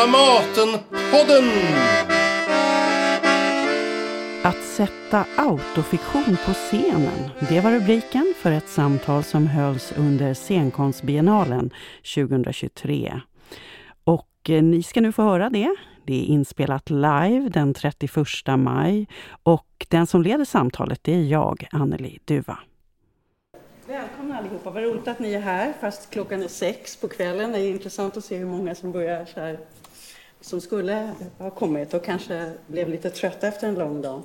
Dramatenpodden! Att sätta autofiktion på scenen, det var rubriken för ett samtal som hölls under scenkonstbiennalen 2023. Och eh, ni ska nu få höra det. Det är inspelat live den 31 maj och den som leder samtalet det är jag, Anneli Duva. Välkomna allihopa, vad roligt att ni är här fast klockan är sex på kvällen. Det är intressant att se hur många som börjar så här som skulle ha kommit och kanske blev lite trötta efter en lång dag.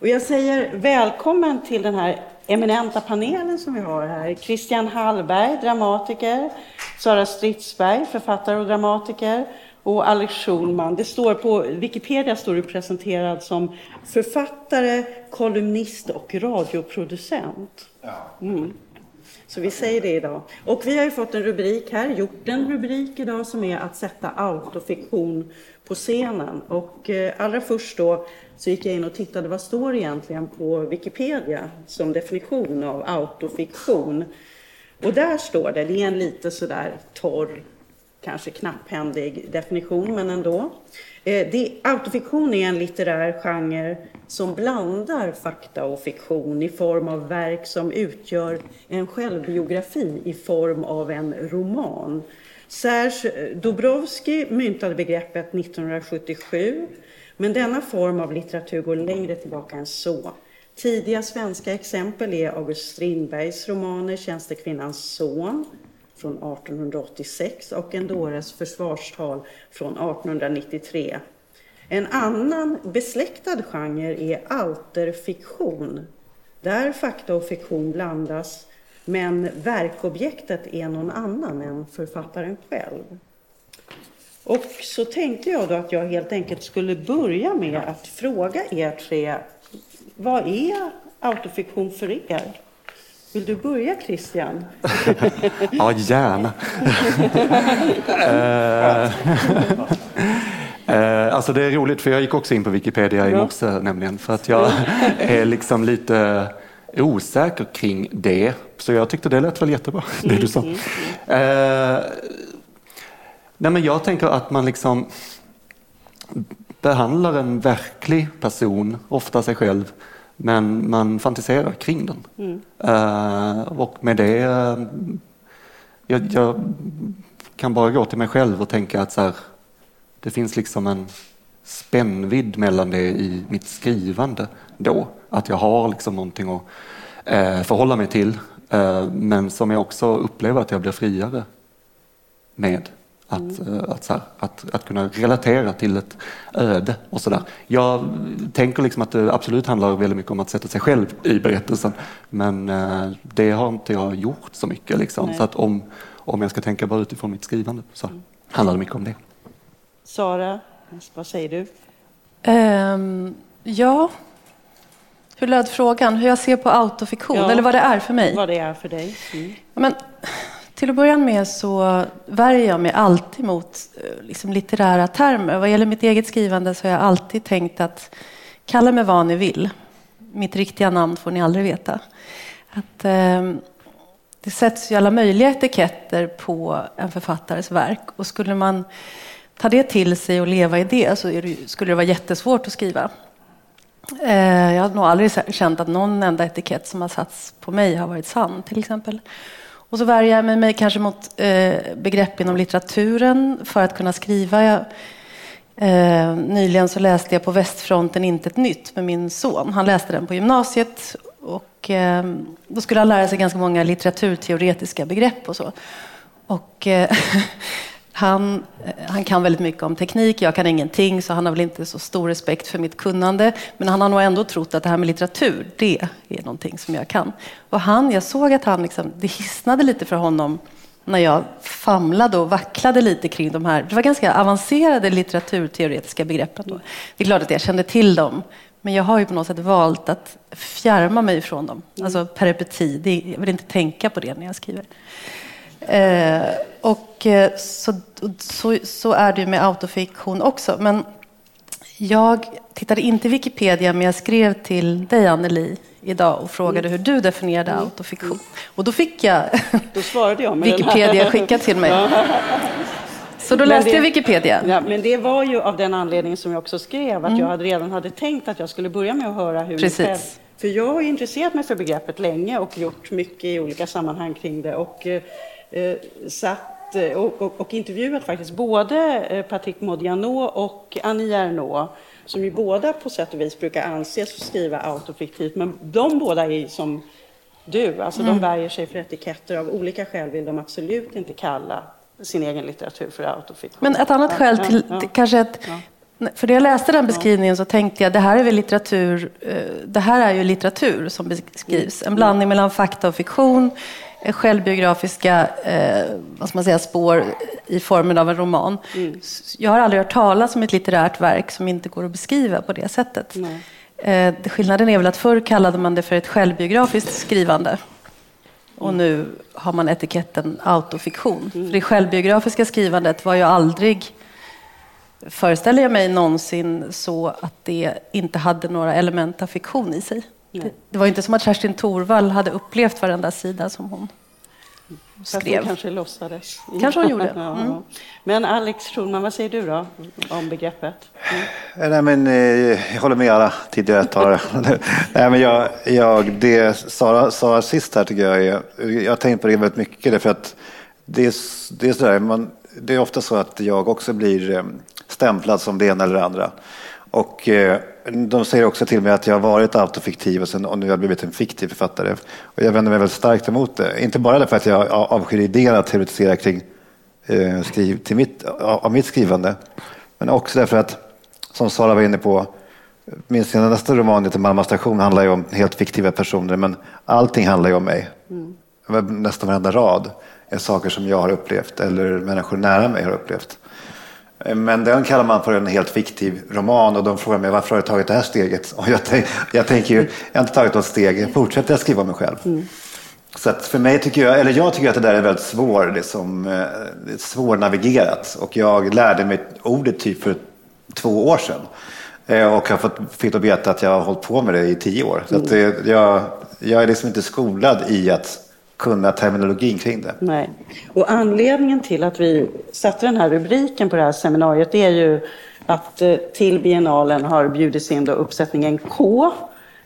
Och jag säger välkommen till den här eminenta panelen som vi har här. Christian Hallberg, dramatiker, Sara Stridsberg, författare och dramatiker och Alex Schulman. Det står på Wikipedia står du presenterad som författare, kolumnist och radioproducent. Mm. Så vi säger det idag. Och vi har ju fått en rubrik här, gjort en rubrik idag som är att sätta autofiktion på scenen. Och eh, allra först då så gick jag in och tittade vad står egentligen på Wikipedia som definition av autofiktion. Och där står det, det är en lite sådär torr, kanske knapphändig definition, men ändå. Eh, det, autofiktion är en litterär genre som blandar fakta och fiktion i form av verk som utgör en självbiografi i form av en roman. Serge Dobrowski myntade begreppet 1977, men denna form av litteratur går längre tillbaka än så. Tidiga svenska exempel är August Strindbergs romaner Tjänstekvinnans son från 1886 och En dåres försvarstal från 1893. En annan besläktad genre är alterfiktion, där fakta och fiktion blandas men verkobjektet är någon annan än författaren själv. Och så tänkte jag då att jag helt enkelt skulle börja med att fråga er tre, vad är autofiktion för er? Vill du börja Christian? ja, gärna. Uh, alltså det är roligt för jag gick också in på Wikipedia i morse nämligen för att jag är liksom lite osäker kring det. Så jag tyckte det lät väl jättebra, det du sa. Uh, nej men jag tänker att man liksom behandlar en verklig person, ofta sig själv, men man fantiserar kring den. Mm. Uh, och med det, uh, jag, jag, kan bara gå till mig själv och tänka att så här, det finns liksom en spännvidd mellan det i mitt skrivande då. Att jag har liksom någonting att uh, förhålla mig till, men som jag också upplever att jag blir friare med. Att, mm. att, här, att, att kunna relatera till ett öde och sådär. Jag tänker liksom att det absolut handlar väldigt mycket om att sätta sig själv i berättelsen. Men eh, det har inte jag gjort så mycket. Liksom. Så att om, om jag ska tänka bara utifrån mitt skrivande så mm. handlar det mycket om det. Sara, vad säger du? Um, ja, hur löd frågan? Hur jag ser på autofiktion, ja, eller vad det är för mig? Vad det är för dig. Mm. Men, till att börja med så värjer jag mig alltid mot eh, liksom, litterära termer. Vad gäller mitt eget skrivande så har jag alltid tänkt att kalla mig vad ni vill. Mitt riktiga namn får ni aldrig veta. Att, eh, det sätts ju alla möjliga etiketter på en författares verk och skulle man ta det till sig och leva i det så det, skulle det vara jättesvårt att skriva. Eh, jag har nog aldrig känt att någon enda etikett som har satts på mig har varit sann till exempel. Och så värjer jag mig kanske mot eh, begrepp inom litteraturen för att kunna skriva. Jag, eh, nyligen så läste jag på Västfronten Inte ett nytt med min son. Han läste den på gymnasiet och eh, då skulle han lära sig ganska många litteraturteoretiska begrepp och så. Och eh, Han, eh, han kan väldigt mycket om teknik, jag kan ingenting, så han har väl inte så stor respekt för mitt kunnande. Men han har nog ändå trott att det här med litteratur, det är någonting som jag kan. Och han, jag såg att han liksom, det hisnade lite för honom när jag famlade och vacklade lite kring de här, det var ganska avancerade litteraturteoretiska begreppen. Då. Det är klart att jag kände till dem, men jag har ju på något sätt valt att fjärma mig från dem. Alltså peripeti, jag vill inte tänka på det när jag skriver. Eh, och eh, så, så, så, är det med autofiktion också. Men jag tittade inte i Wikipedia, men jag skrev till dig Anneli idag och frågade hur du definierade mm. autofiktion. Och då fick jag då svarade jag Wikipedia skickat till mig. Så då läste jag Wikipedia? Ja, men det var ju av den anledningen som jag också skrev, att mm. jag hade redan hade tänkt att jag skulle börja med att höra hur Precis. Själv, för jag har intresserat mig för begreppet länge och gjort mycket i olika sammanhang kring det och eh satt eh, och, och, och, intervjuat faktiskt både eh, Patrick Modiano och Annie Ernaux som ju båda på sätt och vis brukar anses skriva autofiktivt, men de båda är som du, alltså mm. de värjer sig för etiketter. Av olika skäl vill de absolut inte kalla sin egen litteratur för autofiktion. Men ett annat skäl till, ja, ja, kanske att ja. För när jag läste den beskrivningen så tänkte jag det här är väl litteratur, eh, det här är ju litteratur som beskrivs. En blandning mellan fakta och fiktion, självbiografiska eh, vad man säga, spår i formen av en roman. Mm. Jag har aldrig hört talas om ett litterärt verk som inte går att beskriva på det sättet. Eh, skillnaden är väl att förr kallade man det för ett självbiografiskt skrivande. Och nu har man etiketten autofiktion. Mm. För det självbiografiska skrivandet var ju aldrig, föreställer jag mig, någonsin så att det inte hade några element av fiktion i sig. Det, det, var inte som att Kerstin Thorvall hade upplevt varenda sida som hon skrev. kanske låtsades. Kanske hon gjorde. Mm. Men Alex Schulman, vad säger du då om begreppet? Mm. Nej, men, eh, jag håller med alla tidigare talare. Nej, men jag, jag, det Sara sa sist här tycker jag är, jag har tänkt på det väldigt mycket därför att det är, det är sådär, man, det är ofta så att jag också blir eh, stämplad som det ena eller det andra. Och eh, de säger också till mig att jag har varit autofiktiv och, sen, och nu har jag blivit en fiktiv författare. Och jag vänder mig väldigt starkt emot det. Inte bara därför att jag avskyr idén att teoretisera kring eh, skriv, till mitt, av mitt skrivande. Men också därför att, som Sara var inne på, min senaste roman heter Malmö station handlar ju om helt fiktiva personer men allting handlar ju om mig. Mm. Nästan varenda rad är saker som jag har upplevt eller människor nära mig har upplevt. Men den kallar man för en helt fiktiv roman och de frågar mig varför har jag tagit det här steget? Och jag, tänk, jag tänker ju, jag har inte tagit något steg, jag fortsätter att skriva om mig själv. Mm. Så för mig tycker jag, eller jag tycker att det där är väldigt svår, liksom, eh, svårnavigerat. Och jag lärde mig ordet typ för två år sedan. Eh, och har fått, fick då veta att jag har hållit på med det i tio år. Så att det, jag, jag är liksom inte skolad i att kunna terminologin kring det. Nej. Och anledningen till att vi satte den här rubriken på det här seminariet är ju att eh, till biennalen har bjudits in då uppsättningen K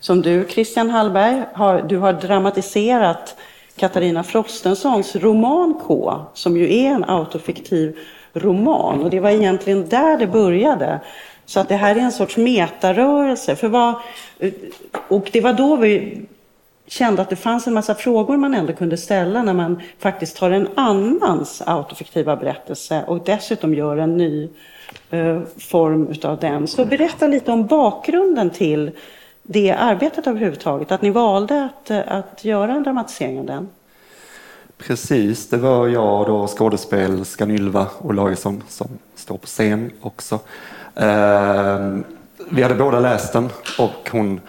som du Christian Hallberg har, du har dramatiserat Katarina Frostensons roman K som ju är en autofiktiv roman och det var egentligen där det började. Så att det här är en sorts metarörelse. För vad, eh, och det var då vi kände att det fanns en massa frågor man ändå kunde ställa när man faktiskt tar en annans autofiktiva berättelse och dessutom gör en ny eh, form utav den. Så berätta lite om bakgrunden till det arbetet överhuvudtaget, att ni valde att, eh, att göra en dramatisering av den. Precis, det var jag och skådespelerskan Ylva Olausson som står på scen också. Eh, vi hade båda läst den och hon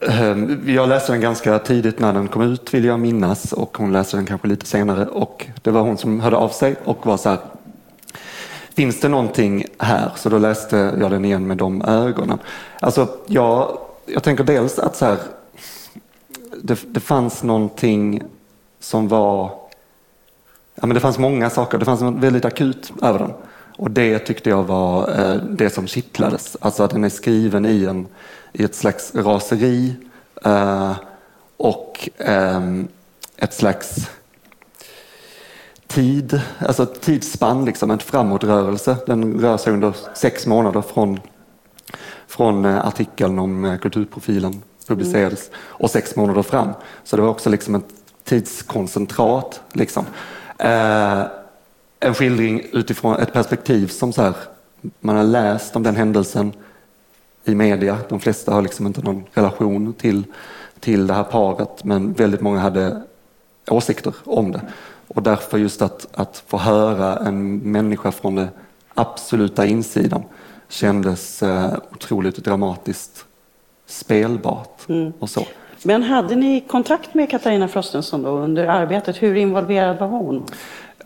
Ehm, jag läste den ganska tidigt när den kom ut vill jag minnas och hon läste den kanske lite senare och det var hon som hörde av sig och var så här Finns det någonting här? Så då läste jag den igen med de ögonen. Alltså, jag, jag tänker dels att så här, det, det fanns någonting som var Ja, men det fanns många saker, det fanns något väldigt akut över den. Och det tyckte jag var eh, det som kittlades. Alltså att den är skriven i en i ett slags raseri eh, och ehm, ett slags tid, alltså tidsspann, liksom, en framåtrörelse. Den rör sig under sex månader från, från eh, artikeln om kulturprofilen publicerades mm. och sex månader fram. Så det var också liksom ett tidskoncentrat. Liksom. En skildring utifrån ett perspektiv som så här, man har läst om den händelsen i media. De flesta har liksom inte någon relation till, till det här paret men väldigt många hade åsikter om det. Och därför just att, att få höra en människa från den absoluta insidan kändes eh, otroligt dramatiskt spelbart. Mm. och så. Men hade ni kontakt med Katarina Frostenson då under arbetet? Hur involverad var hon?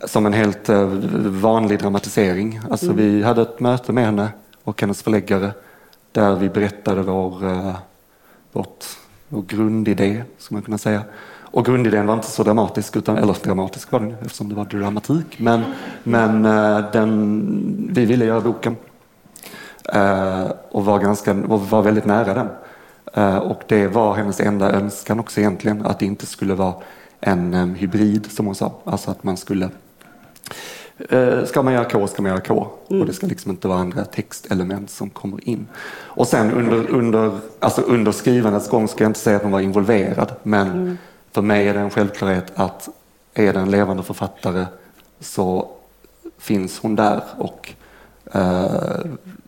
Som en helt eh, vanlig dramatisering. Alltså mm. Vi hade ett möte med henne och hennes förläggare där vi berättade vår, eh, vårt, vår grundidé, skulle man kunna säga. Och grundidén var inte så dramatisk, utan, eller dramatisk var den eftersom det var dramatik, men, men eh, den, vi ville göra boken och var, ganska, var väldigt nära den. Och det var hennes enda önskan också egentligen, att det inte skulle vara en hybrid som hon sa, alltså att man skulle Ska man göra K ska man göra K mm. och det ska liksom inte vara andra textelement som kommer in. Och sen under, under, alltså under skrivandets gång ska jag inte säga att hon var involverad men mm. För mig är det en självklarhet att är det en levande författare så finns hon där och eh,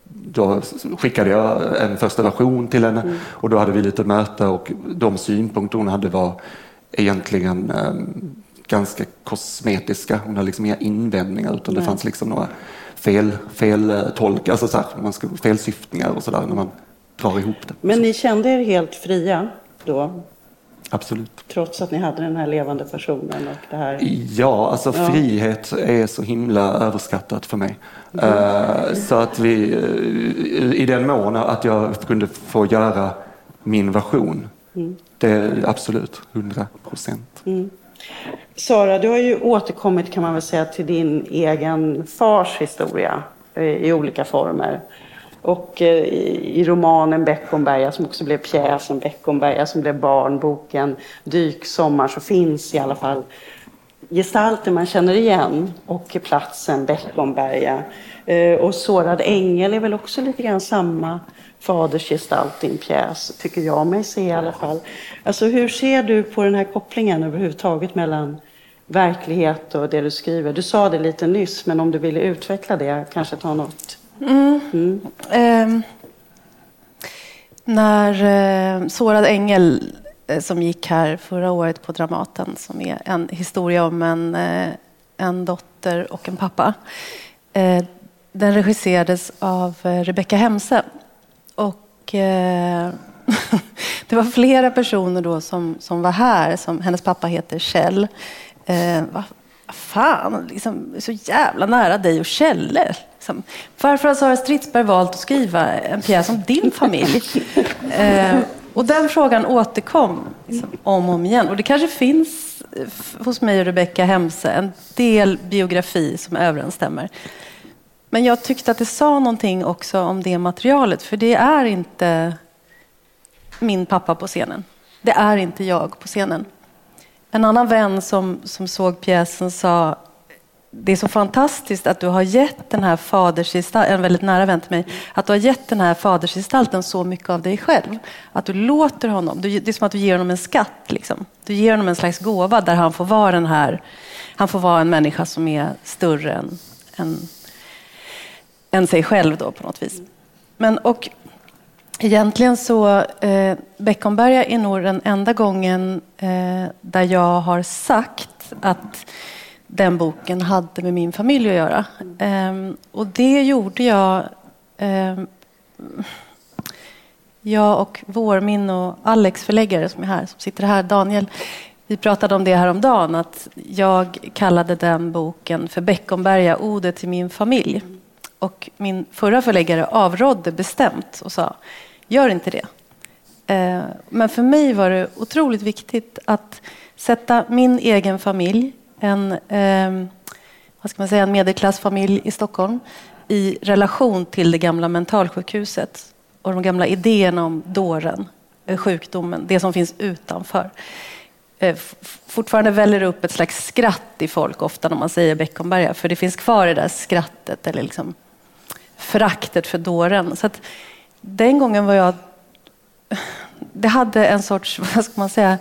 då skickade jag en första version till henne mm. och då hade vi lite möte och de synpunkter hon hade var egentligen eh, ganska kosmetiska. Hon hade liksom inga invändningar utan Nej. det fanns liksom några fel, fel eh, tolk, alltså så här, man ska, felsyftningar och sådär när man drar ihop det. Men ni kände er helt fria då? Absolut. Trots att ni hade den här levande personen och det här? Ja, alltså ja. frihet är så himla överskattat för mig. Mm. Uh, så att vi, uh, i den mån att jag kunde få göra min version, mm. det är absolut, hundra procent. Mm. Sara, du har ju återkommit kan man väl säga till din egen fars historia eh, i olika former. Och eh, i romanen Beckomberga som också blev pjäsen Beckomberga som blev barnboken Dyk sommar så finns i alla fall gestalter man känner igen och platsen Beckomberga. Eh, och Sårad ängel är väl också lite grann samma fadersgestalt i en pjäs, tycker jag mig se i alla fall. Alltså hur ser du på den här kopplingen överhuvudtaget mellan verklighet och det du skriver? Du sa det lite nyss, men om du ville utveckla det, kanske ta något Mm. Mm. Eh, när eh, Sårad ängel eh, som gick här förra året på Dramaten som är en historia om en, eh, en dotter och en pappa. Eh, den regisserades av eh, Rebecka Hemse. Och det var flera personer då som, som var här. Som, hennes pappa heter Kjell. Eh, vad fan, liksom, så jävla nära dig och Kjelle. Liksom. Varför har Sara Stridsberg valt att skriva en pjäs om din familj? eh, och den frågan återkom liksom, om och om igen. Och det kanske finns eh, hos mig och Rebecka Hemse en del biografi som överensstämmer. Men jag tyckte att det sa någonting också om det materialet, för det är inte min pappa på scenen. Det är inte jag på scenen. En annan vän som, som såg pjäsen sa det är så fantastiskt att du har gett den här fadersgestalten, en väldigt nära vän till mig, att du har gett den här fadersgestalten så mycket av dig själv. Att du låter honom, det är som att du ger honom en skatt. Liksom. Du ger honom en slags gåva där han får vara den här, han får vara en människa som är större än, än, än sig själv då på något vis. Men, och Egentligen så, eh, Beckomberga är nog den enda gången eh, där jag har sagt att den boken hade med min familj att göra. Eh, och det gjorde jag eh, jag och Vårmin och Alex förläggare som är här, som sitter här, Daniel, vi pratade om det här om dagen att jag kallade den boken för Beckomberga, ordet till min familj. Och min förra förläggare avrådde bestämt och sa Gör inte det. Eh, men för mig var det otroligt viktigt att sätta min egen familj, en, ehm, vad ska man säga, en medelklassfamilj i Stockholm, i relation till det gamla mentalsjukhuset och de gamla idéerna om dåren, eh, sjukdomen, det som finns utanför. Eh, fortfarande väller upp ett slags skratt i folk ofta när man säger Beckomberga, för det finns kvar det där skrattet eller liksom föraktet för dåren. Så att den gången var jag... Det hade en sorts, vad ska man säga,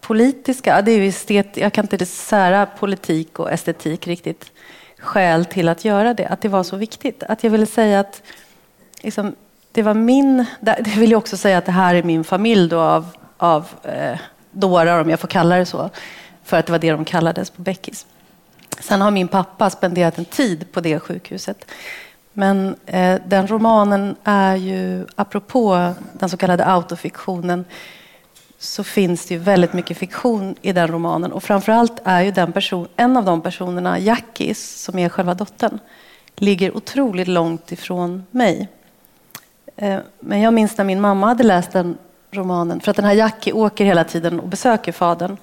politiska, det är ju estet, jag kan inte sära politik och estetik riktigt, skäl till att göra det, att det var så viktigt. Att jag ville säga att liksom, det var min, det vill jag också säga att det här är min familj då av, av eh, dårar, om jag får kalla det så, för att det var det de kallades på Beckis. Sen har min pappa spenderat en tid på det sjukhuset. Men eh, den romanen är ju, apropå den så kallade autofiktionen, så finns det ju väldigt mycket fiktion i den romanen. Och framförallt är ju den person, en av de personerna, Jackis, som är själva dottern, ligger otroligt långt ifrån mig. Eh, men jag minns när min mamma hade läst den romanen. För att den här Jackie åker hela tiden och besöker fadern.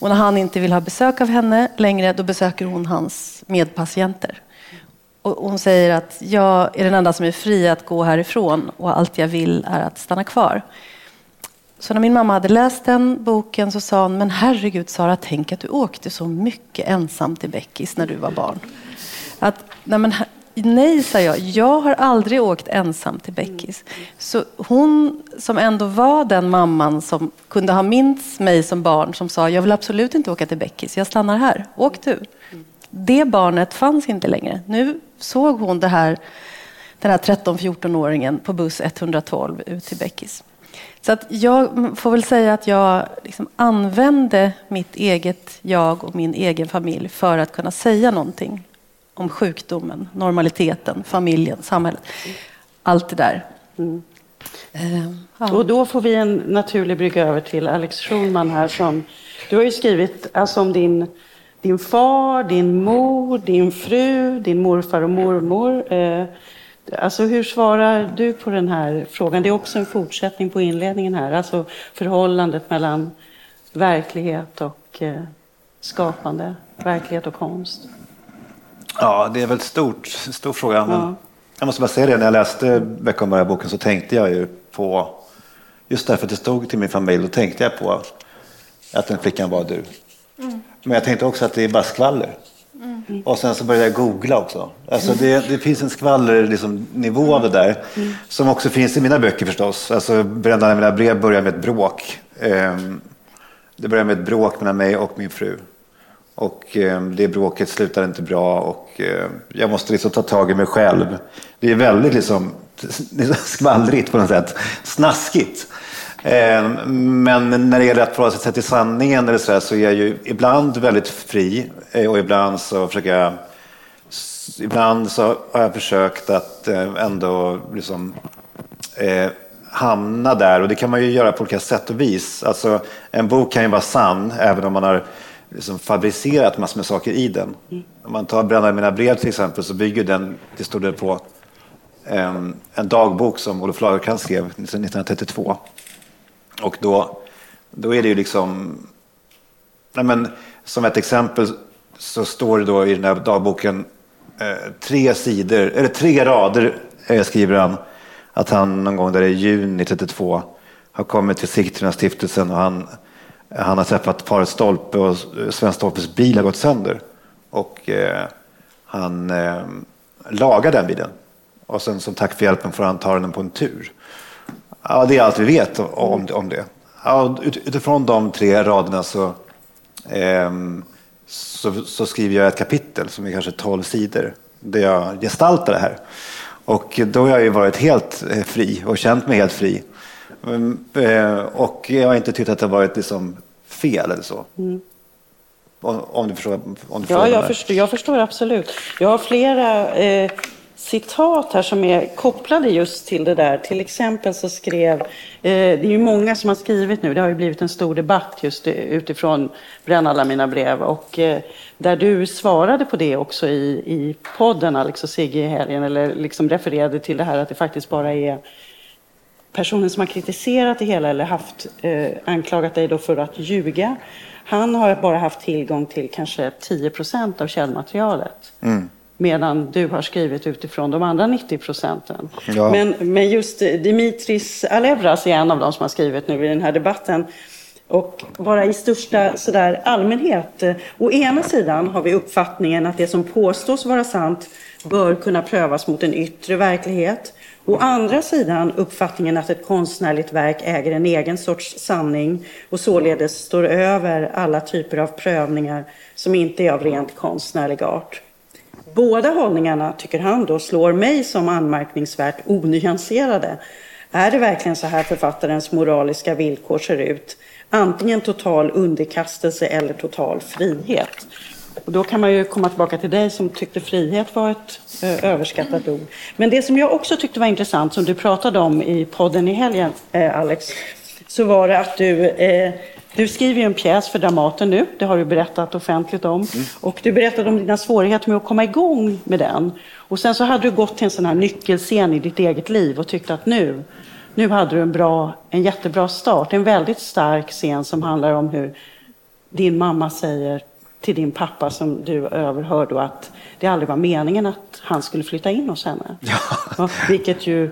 Och när han inte vill ha besök av henne längre, då besöker hon hans medpatienter. Och hon säger att jag är den enda som är fri att gå härifrån och allt jag vill är att stanna kvar. Så när min mamma hade läst den boken så sa hon, men herregud Sara, tänk att du åkte så mycket ensam till Beckis när du var barn. Att, nej, men, nej, sa jag, jag har aldrig åkt ensam till Beckis. Så hon som ändå var den mamman som kunde ha minst mig som barn som sa, jag vill absolut inte åka till Beckis, jag stannar här, åk du. Det barnet fanns inte längre. Nu såg hon det här, den här 13-14-åringen på buss 112 ut till Beckis. Så att jag får väl säga att jag liksom använde mitt eget jag och min egen familj för att kunna säga någonting om sjukdomen, normaliteten, familjen, samhället. Allt det där. Mm. Ja. Och då får vi en naturlig brygga över till Alex Schulman här. Som, du har ju skrivit alltså, om din, din far, din mor, din fru, din morfar och mormor. Uh, Alltså hur svarar du på den här frågan? Det är också en fortsättning på inledningen här, alltså förhållandet mellan verklighet och eh, skapande, verklighet och konst. Ja, det är väl stort, stor fråga. Men ja. Jag måste bara säga det, när jag läste Beckomberga-boken så tänkte jag ju på, just därför att det stod till min familj, då tänkte jag på att den flickan var du. Mm. Men jag tänkte också att det är bara skvaller. Mm. Och sen så började jag googla också. Alltså det, det finns en skvaller liksom, nivå av det där. Mm. Som också finns i mina böcker förstås. Alltså Brända mina brev börjar med ett bråk. Um, det börjar med ett bråk mellan mig och min fru. Och um, det bråket slutar inte bra och uh, jag måste liksom ta tag i mig själv. Det är väldigt liksom, skvallrigt på något sätt. Snaskigt. Eh, men när det gäller att förhålla sig till sanningen eller så, här, så är jag ju ibland väldigt fri eh, och ibland så försöker jag Ibland så har jag försökt att eh, ändå liksom, eh, hamna där och det kan man ju göra på olika sätt och vis. Alltså, en bok kan ju vara sann även om man har liksom fabricerat massor med saker i den. Mm. Om man tar Bränna mina brev till exempel så bygger den till stor del på en, en dagbok som Olof Lagercrantz skrev liksom, 1932. Och då, då är det ju liksom... Nej men, som ett exempel så står det då i den här dagboken eh, tre sidor, eller tre rader eh, skriver han att han någon gång där i juni 32 har kommit till Sigtuna-stiftelsen och han, han har träffat paret Stolpe och Sven Stolpes bil har gått sönder. Och eh, han eh, lagar den bilen. Och sen som tack för hjälpen får han ta den på en tur. Ja, det är allt vi vet om, om det. Ja, utifrån de tre raderna så, eh, så, så, skriver jag ett kapitel som är kanske tolv sidor där jag gestaltar det här. Och då har jag ju varit helt eh, fri och känt mig helt fri. Mm, eh, och jag har inte tyckt att det har varit liksom fel eller så. Mm. Om du förstår? Om du ja, jag förstår, jag förstår, absolut. Jag har flera eh, citat här som är kopplade just till det där. Till exempel så skrev, eh, det är ju många som har skrivit nu, det har ju blivit en stor debatt just eh, utifrån Bränn alla mina brev. Och eh, där du svarade på det också i, i podden, Alex och Sigge i helgen, eller liksom refererade till det här att det faktiskt bara är personen som har kritiserat det hela eller haft, eh, anklagat dig då för att ljuga. Han har bara haft tillgång till kanske 10 procent av källmaterialet. Mm medan du har skrivit utifrån de andra 90 procenten. Ja. Men, men just Dimitris Alevras är en av de som har skrivit nu i den här debatten. Och bara i största sådär, allmänhet. Å ena sidan har vi uppfattningen att det som påstås vara sant bör kunna prövas mot en yttre verklighet. Å andra sidan uppfattningen att ett konstnärligt verk äger en egen sorts sanning och således står över alla typer av prövningar som inte är av rent konstnärlig art. Båda hållningarna, tycker han då, slår mig som anmärkningsvärt onyanserade. Är det verkligen så här författarens moraliska villkor ser ut? Antingen total underkastelse eller total frihet. Och då kan man ju komma tillbaka till dig som tyckte frihet var ett eh, överskattat ord. Men det som jag också tyckte var intressant, som du pratade om i podden i helgen, eh, Alex, så var det att du eh, du skriver ju en pjäs för Dramaten nu, det har du berättat offentligt om. Mm. Och du berättade om dina svårigheter med att komma igång med den. Och sen så hade du gått till en sån här nyckelscen i ditt eget liv och tyckte att nu, nu hade du en, bra, en jättebra start. En väldigt stark scen som handlar om hur din mamma säger till din pappa som du överhör då att det aldrig var meningen att han skulle flytta in hos henne. Ja. ja vilket ju,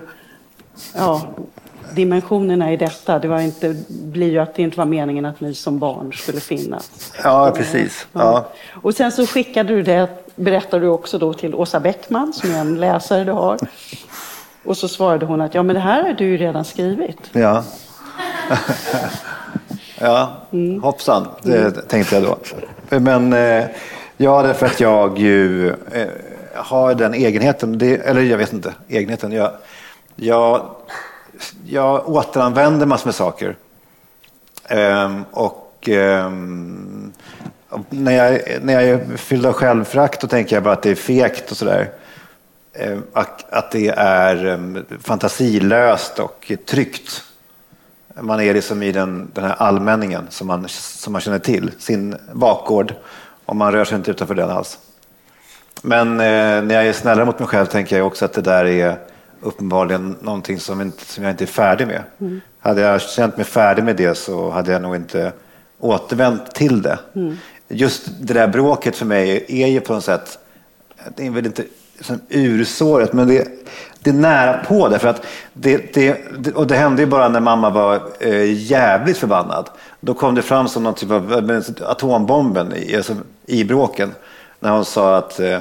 ja, dimensionerna i detta, det var inte, blir ju att det inte var meningen att ni som barn skulle finnas. Ja, precis. Ja. ja. Och sen så skickade du det, berättar du också då till Åsa Bäckman, som är en läsare du har. Och så svarade hon att ja, men det här har du ju redan skrivit. Ja. ja, mm. hoppsan, det mm. tänkte jag då. Men eh, ja, därför att jag ju eh, har den egenheten, det, eller jag vet inte, egenheten. Jag, jag, jag återanvänder massor med saker. Ehm, och ehm, när, jag, när jag är fylld av självfrakt då tänker jag bara att det är fegt och sådär. Ehm, att det är ehm, fantasilöst och tryggt. Man är liksom i den, den här allmänningen som man, som man känner till, sin bakgård. Och man rör sig inte utanför den alls. Men eh, när jag är snällare mot mig själv tänker jag också att det där är uppenbarligen någonting som, inte, som jag inte är färdig med. Mm. Hade jag känt mig färdig med det så hade jag nog inte återvänt till det. Mm. Just det där bråket för mig är ju på något sätt, det är väl inte som ursåret, men det, det är nära på det. För att det, det, och det hände ju bara när mamma var eh, jävligt förbannad. Då kom det fram som någon typ av atombomben i, alltså, i bråken. När hon sa att eh,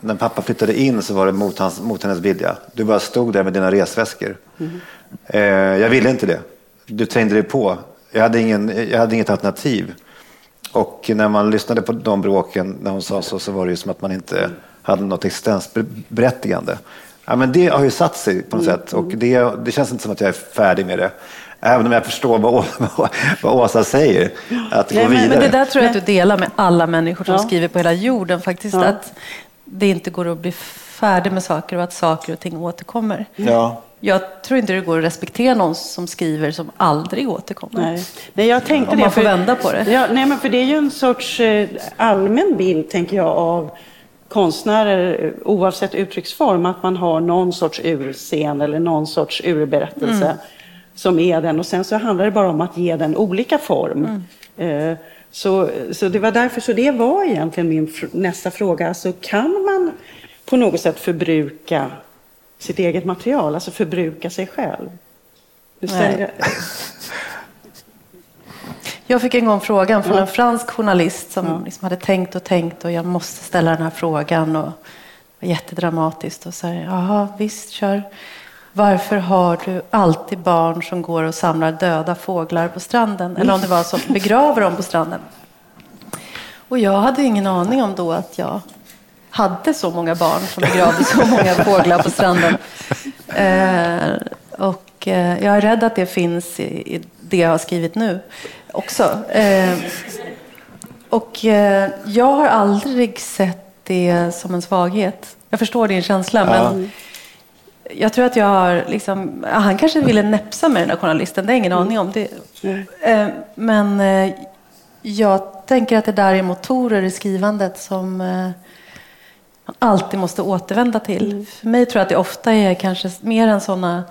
när pappa flyttade in så var det mot, hans, mot hennes vilja. Du bara stod där med dina resväskor. Mm. Eh, jag ville inte det. Du trängde dig på. Jag hade, ingen, jag hade inget alternativ. Och när man lyssnade på de bråken när hon sa så, så var det ju som att man inte hade något existensberättigande. Ja, men det har ju satt sig på något mm. sätt och det, det känns inte som att jag är färdig med det. Även om jag förstår vad, vad Åsa säger. Att Nej, gå vidare. Men det där tror jag att du delar med alla människor som ja. skriver på hela jorden faktiskt. Ja. Att det inte går att bli färdig med saker och att saker och ting återkommer. Ja. Jag tror inte det går att respektera någon som skriver som aldrig återkommer. Nej, nej jag tänkte Om det. man får för, vända på det. Ja, nej, men för det är ju en sorts eh, allmän bild, tänker jag, av konstnärer, eh, oavsett uttrycksform, att man har någon sorts urscen eller någon sorts urberättelse mm. som är den. Och sen så handlar det bara om att ge den olika form. Mm. Eh, så, så det var därför, så det var egentligen min nästa fråga. Alltså kan man på något sätt förbruka sitt eget material, alltså förbruka sig själv? Nej. Jag fick en gång frågan från en fransk journalist som ja. liksom hade tänkt och tänkt och jag måste ställa den här frågan. Och det var jättedramatiskt. Och sa, jaha, visst, kör. Varför har du alltid barn som går och samlar döda fåglar på stranden? Eller om det var så, begraver dem på stranden. Och jag hade ingen aning om då att jag hade så många barn som begravde så många fåglar på stranden. Eh, och eh, jag är rädd att det finns i, i, det jag har skrivit nu också. Eh, och eh, jag har aldrig sett det som en svaghet. Jag förstår din känsla, ja. men jag tror att jag har liksom, han kanske ville näpsa med den där journalisten, det har jag ingen aning om. Det, mm. men eh, jag tänker att det där är motorer i skrivandet som man alltid måste återvända till. Mm. För mig tror jag att det ofta är kanske mer än sådana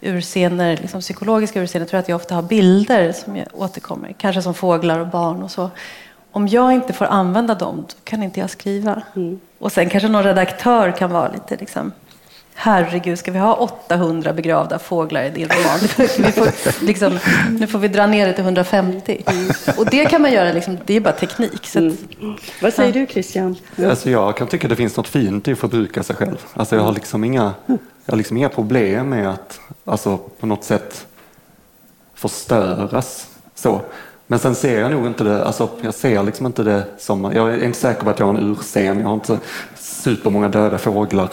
urscener, liksom psykologiska urscener, tror jag att jag ofta har bilder som återkommer. Kanske som fåglar och barn och så. Om jag inte får använda dem, då kan inte jag skriva. Mm. Och sen kanske någon redaktör kan vara lite liksom, Herregud, ska vi ha 800 begravda fåglar i din roman? vi får, liksom, nu får vi dra ner det till 150. Mm. Och det kan man göra, liksom, det är bara teknik. Så att, mm. Vad säger du Christian? Alltså jag kan tycka det finns något fint i att förbruka sig själv. Alltså jag har liksom inga, jag har liksom inga problem med att alltså, på något sätt förstöras. Så. Men sen ser jag nog inte det, alltså, jag ser liksom inte det som, jag är inte säker på att jag har en urscen, jag har inte supermånga döda fåglar.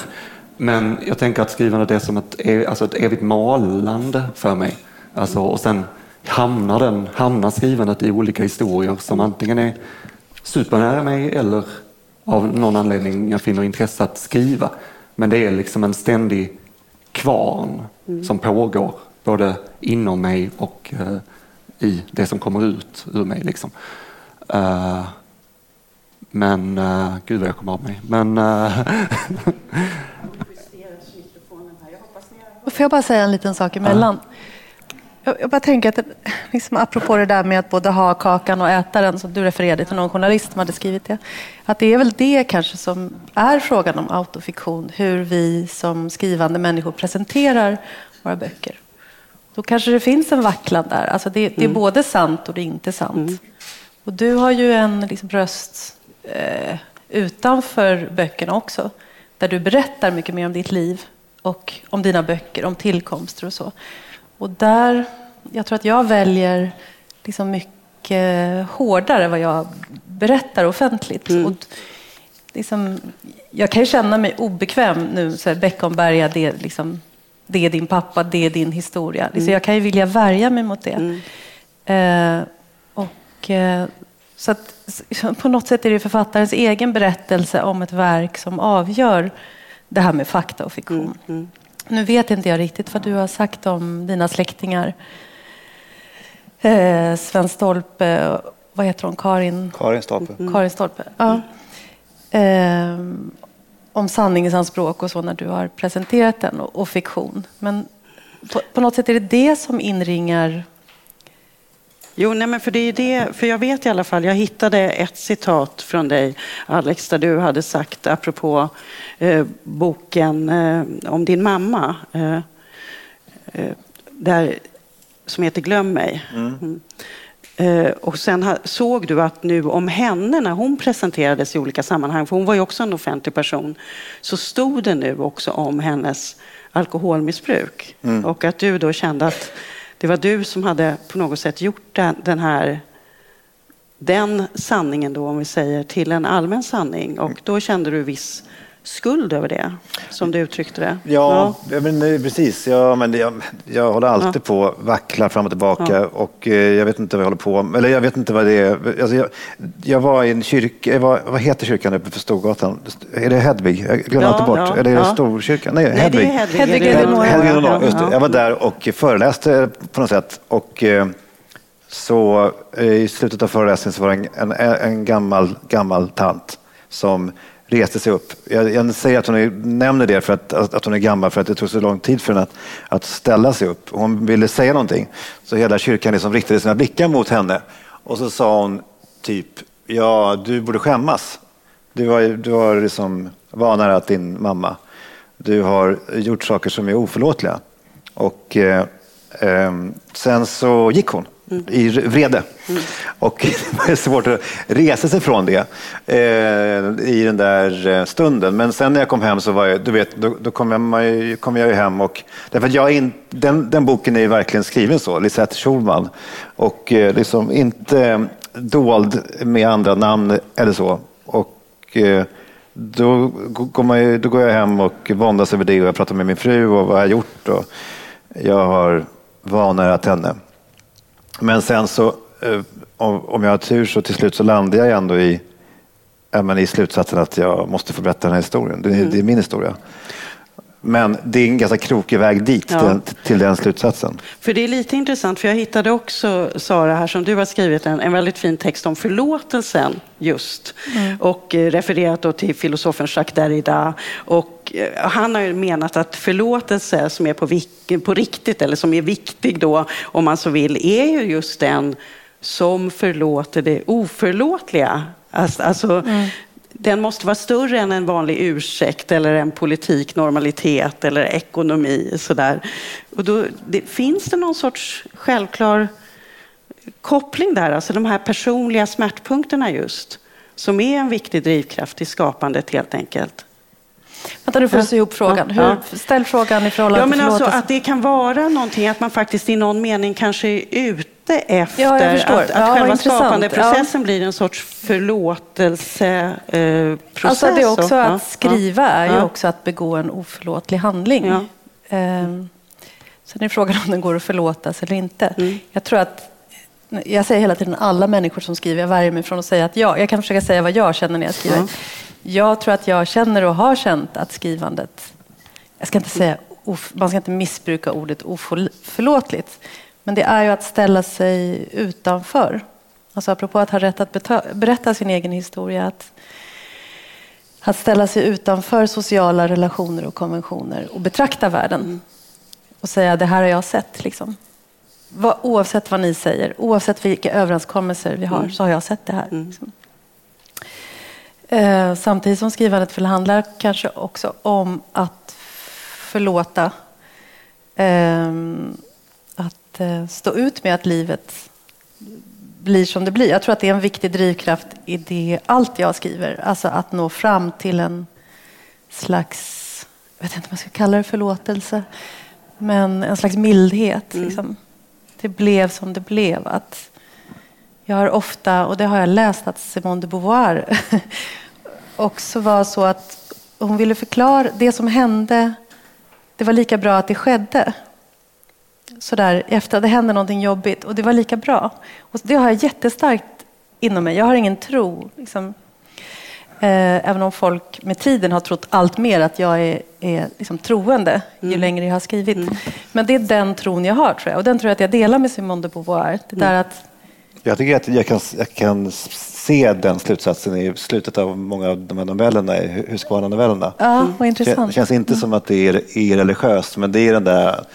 Men jag tänker att skrivandet är som ett, alltså ett evigt malande för mig. Alltså, och sen hamnar, den, hamnar skrivandet i olika historier som antingen är supernära mig eller av någon anledning jag finner intresse att skriva. Men det är liksom en ständig kvarn mm. som pågår både inom mig och uh, i det som kommer ut ur mig. Liksom. Uh, men, uh, gud vad jag kommer av mig. Men, får jag bara säga en liten sak emellan? Ja. Jag, jag bara tänker att, liksom apropå det där med att både ha kakan och äta den, som du refererade till någon journalist som hade skrivit det. Att det är väl det kanske som är frågan om autofiktion, hur vi som skrivande människor presenterar våra böcker. Då kanske det finns en vacklan där. Alltså det, det är mm. både sant och det är inte sant. Mm. Och du har ju en liksom röst eh, utanför böckerna också, där du berättar mycket mer om ditt liv och om dina böcker, om tillkomster och så. Och där, jag tror att jag väljer liksom mycket hårdare vad jag berättar offentligt. Mm. Och liksom, jag kan ju känna mig obekväm nu, så här, Beckomberga, det, liksom, det är din pappa, det är din historia. Mm. Så jag kan ju vilja värja mig mot det. Mm. Eh, och, eh, så att, på något sätt är det författarens egen berättelse om ett verk som avgör det här med fakta och fiktion. Mm. mm. Nu vet inte jag riktigt vad du har sagt om dina släktingar. Eh, Sven Stolpe, vad heter hon? Karin? Karin Stolpe. Mm. Karin Stolpe, ja. Eh, om sanningsanspråk och så när du har presenterat den och, och fiktion. Men på, på, något sätt är det det som inringar Jo, nej, men för det är det, för jag vet i alla fall, jag hittade ett citat från dig, Alex, där du hade sagt apropå eh, boken eh, om din mamma, eh, eh där, som heter Glöm mig. Mm. Mm. Eh, och sen såg du att nu om henne, när hon presenterades i olika sammanhang, för hon var ju också en offentlig person, så stod det nu också om hennes alkoholmissbruk. Mm. Och att du då kände att det var du som hade på något sätt gjort den, den här den sanningen då, om vi säger, till en allmän sanning. Och då kände du viss skuld över det, som du uttryckte det. Ja, ja. Men, precis. Ja, men jag, jag håller alltid ja. på vacklar fram och tillbaka ja. och eh, jag vet inte vad jag håller på med. Eller jag vet inte vad det är. Alltså, jag, jag var i en kyrka, var, vad heter kyrkan uppe för Storgatan? Är det Hedvig? Jag glömmer alltid bort. Eller är det Storkyrkan? Nej, Nej Hedvig. Det är Hedvig. Hedvig, Hedvig, Hedvig, Hedvig Jag var där och föreläste på något sätt. Och, eh, så eh, i slutet av föreläsningen så var det en, en, en gammal, gammal tant som reste sig upp. Jag, jag säger att hon nämner det för att, att hon är gammal för att det tog så lång tid för henne att, att ställa sig upp. Hon ville säga någonting. Så hela kyrkan liksom riktade sina blickar mot henne. Och så sa hon typ, ja du borde skämmas. Du har, du har liksom vanärat din mamma. Du har gjort saker som är oförlåtliga. Och eh, eh, sen så gick hon i vrede. Mm. Och det var svårt att resa sig från det eh, i den där eh, stunden. Men sen när jag kom hem så var jag, du vet, då, då kom, jag, kom jag ju hem och därför att jag in, den, den boken är ju verkligen skriven så, Lisette Schulman. Och eh, liksom inte dold med andra namn eller så. Och eh, då går, man, då går jag hem och våndas över det och jag pratar med min fru och vad jag har gjort. Och jag har vanärat henne. Men sen så, eh, om jag har tur så till slut så landar jag ändå i, i slutsatsen att jag måste få berätta den här historien. Det är, mm. det är min historia. Men det är en ganska krokig väg dit, ja. till, till, den slutsatsen. För det är lite intressant, för jag hittade också, Sara, här som du har skrivit en, en väldigt fin text om förlåtelsen just. Mm. Och eh, refererat då till filosofen Jacques Derrida. Och eh, han har ju menat att förlåtelse som är på, på riktigt, eller som är viktig då, om man så vill, är ju just den som förlåter det oförlåtliga. Alltså, alltså mm den måste vara större än en vanlig ursäkt eller en politik, normalitet eller ekonomi. Sådär. Och då, det, finns det någon sorts självklar koppling där, alltså de här personliga smärtpunkterna just, som är en viktig drivkraft i skapandet helt enkelt. Vänta, du får sy ihop frågan. Hur, ställ frågan i förhållande ja, men till alltså Att det kan vara någonting, att man faktiskt i någon mening kanske är ute efter ja, att, att ja, själva skapandeprocessen ja. blir en sorts förlåtelseprocess. alltså det är också att skriva är ju också att begå en oförlåtlig handling. Ehm, sen är frågan om den går att förlåtas eller inte. Mm. Jag tror att jag säger hela tiden alla människor som skriver, jag värjer mig från att säga att ja, jag kan försöka säga vad jag känner när jag skriver. Jag tror att jag känner och har känt att skrivandet, jag ska inte säga, man ska inte missbruka ordet oförlåtligt, men det är ju att ställa sig utanför. Alltså apropå att ha rätt att berätta sin egen historia, att, att ställa sig utanför sociala relationer och konventioner och betrakta världen. och säga det här har jag sett. Liksom. Oavsett vad ni säger, oavsett vilka överenskommelser vi har, mm. så har jag sett det här. Mm. Liksom. Eh, samtidigt som skrivandet handlar kanske också om att förlåta. Eh, att eh, stå ut med att livet blir som det blir. Jag tror att det är en viktig drivkraft i det, allt jag skriver. Alltså att nå fram till en slags, jag vet inte om man ska kalla det förlåtelse, men en slags mildhet. Mm. Liksom. Det blev som det blev. Att jag har ofta, och det har jag läst, att Simone de Beauvoir också var så att hon ville förklara det som hände. Det var lika bra att det skedde. Sådär efter det hände någonting jobbigt och det var lika bra. Och det har jag jättestarkt inom mig. Jag har ingen tro. Liksom. Eh, även om folk med tiden har trott allt mer att jag är, är liksom troende ju mm. längre jag har skrivit. Mm. Men det är den tron jag har tror jag. Och den tror jag att jag delar med Simone de Beauvoir. Det där mm. att... Jag tycker att jag kan, jag kan se den slutsatsen i slutet av många av de här novellerna, Husqvarna-novellerna. Ja, vad intressant. Det känns inte som att det är irreligiöst, men det är den där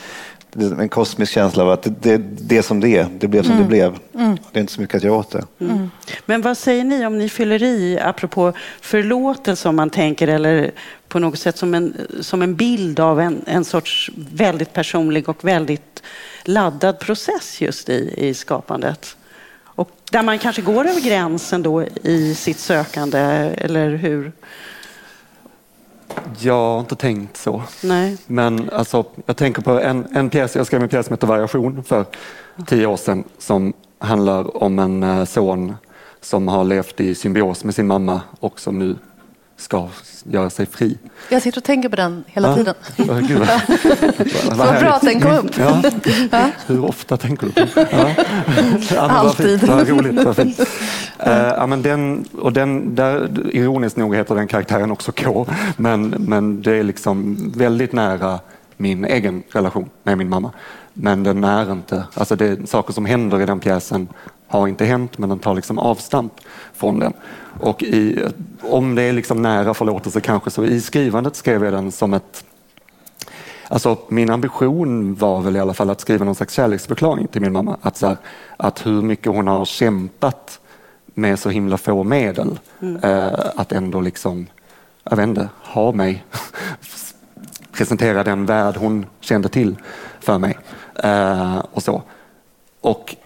en kosmisk känsla av att det, det, det är som det är. Det blev som mm. det blev. Mm. Det är inte så mycket att göra åt det. Mm. Men vad säger ni om ni fyller i, apropå förlåtelse om man tänker, eller på något sätt som en, som en bild av en, en sorts väldigt personlig och väldigt laddad process just i, i skapandet? Och där man kanske går över gränsen då i sitt sökande, eller hur? Jag har inte tänkt så. Nej. Men alltså, jag tänker på en, en pjäs, jag skrev en pjäs som heter Variation för tio år sedan som handlar om en eh, son som har levt i symbios med sin mamma och som nu ska göra sig fri. Jag sitter och tänker på den hela ja. tiden. Gud, vad, vad, vad bra att den kom upp. Ja. ja. Hur ofta tänker du på den? Ja. Alltid. Vad roligt, vad fint. Uh, ja, men den, och den, där, ironiskt nog heter den karaktären också K, men, men det är liksom väldigt nära min egen relation med min mamma. Men den är inte, alltså det är saker som händer i den pjäsen har inte hänt, men den tar liksom avstamp från den. Och i, om det är liksom nära förlåtelse kanske, så i skrivandet skrev jag den som ett Alltså, min ambition var väl i alla fall att skriva någon slags kärleksförklaring till min mamma. Att, så här, att hur mycket hon har kämpat med så himla få medel. Mm. Eh, att ändå liksom, jag vet inte, ha mig. Presentera den värld hon kände till för mig. Eh, och så. Och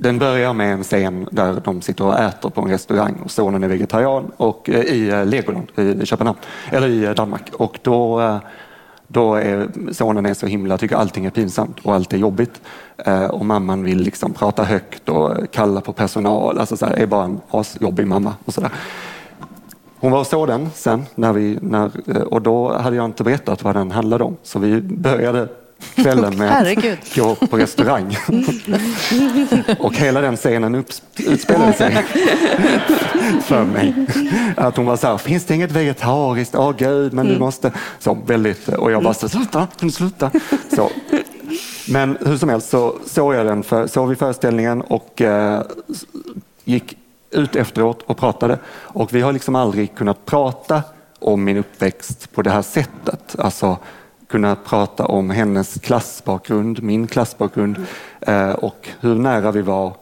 den börjar med en scen där de sitter och äter på en restaurang och sonen är vegetarian och, eh, i eh, Legoland i Köpenhamn, eller i eh, Danmark. Och då, då är sonen är så himla, tycker allting är pinsamt och allt är jobbigt. Och mamman vill liksom prata högt och kalla på personal, alltså så här, är bara en asjobbig mamma. Och så där. Hon var och såg den sen när vi, när, och då hade jag inte berättat vad den handlade om. Så vi började kvällen med att gå på restaurang. och hela den scenen utspelade sig för mig. Att hon var så här, finns det inget vegetariskt? Åh oh, gud, men du mm. måste. Så väldigt, och jag bara, sluta, sluta. Så. Men hur som helst så såg jag den, för, såg vi föreställningen och eh, gick ut efteråt och pratade. Och vi har liksom aldrig kunnat prata om min uppväxt på det här sättet. Alltså, kunna prata om hennes klassbakgrund, min klassbakgrund mm. och hur nära vi var,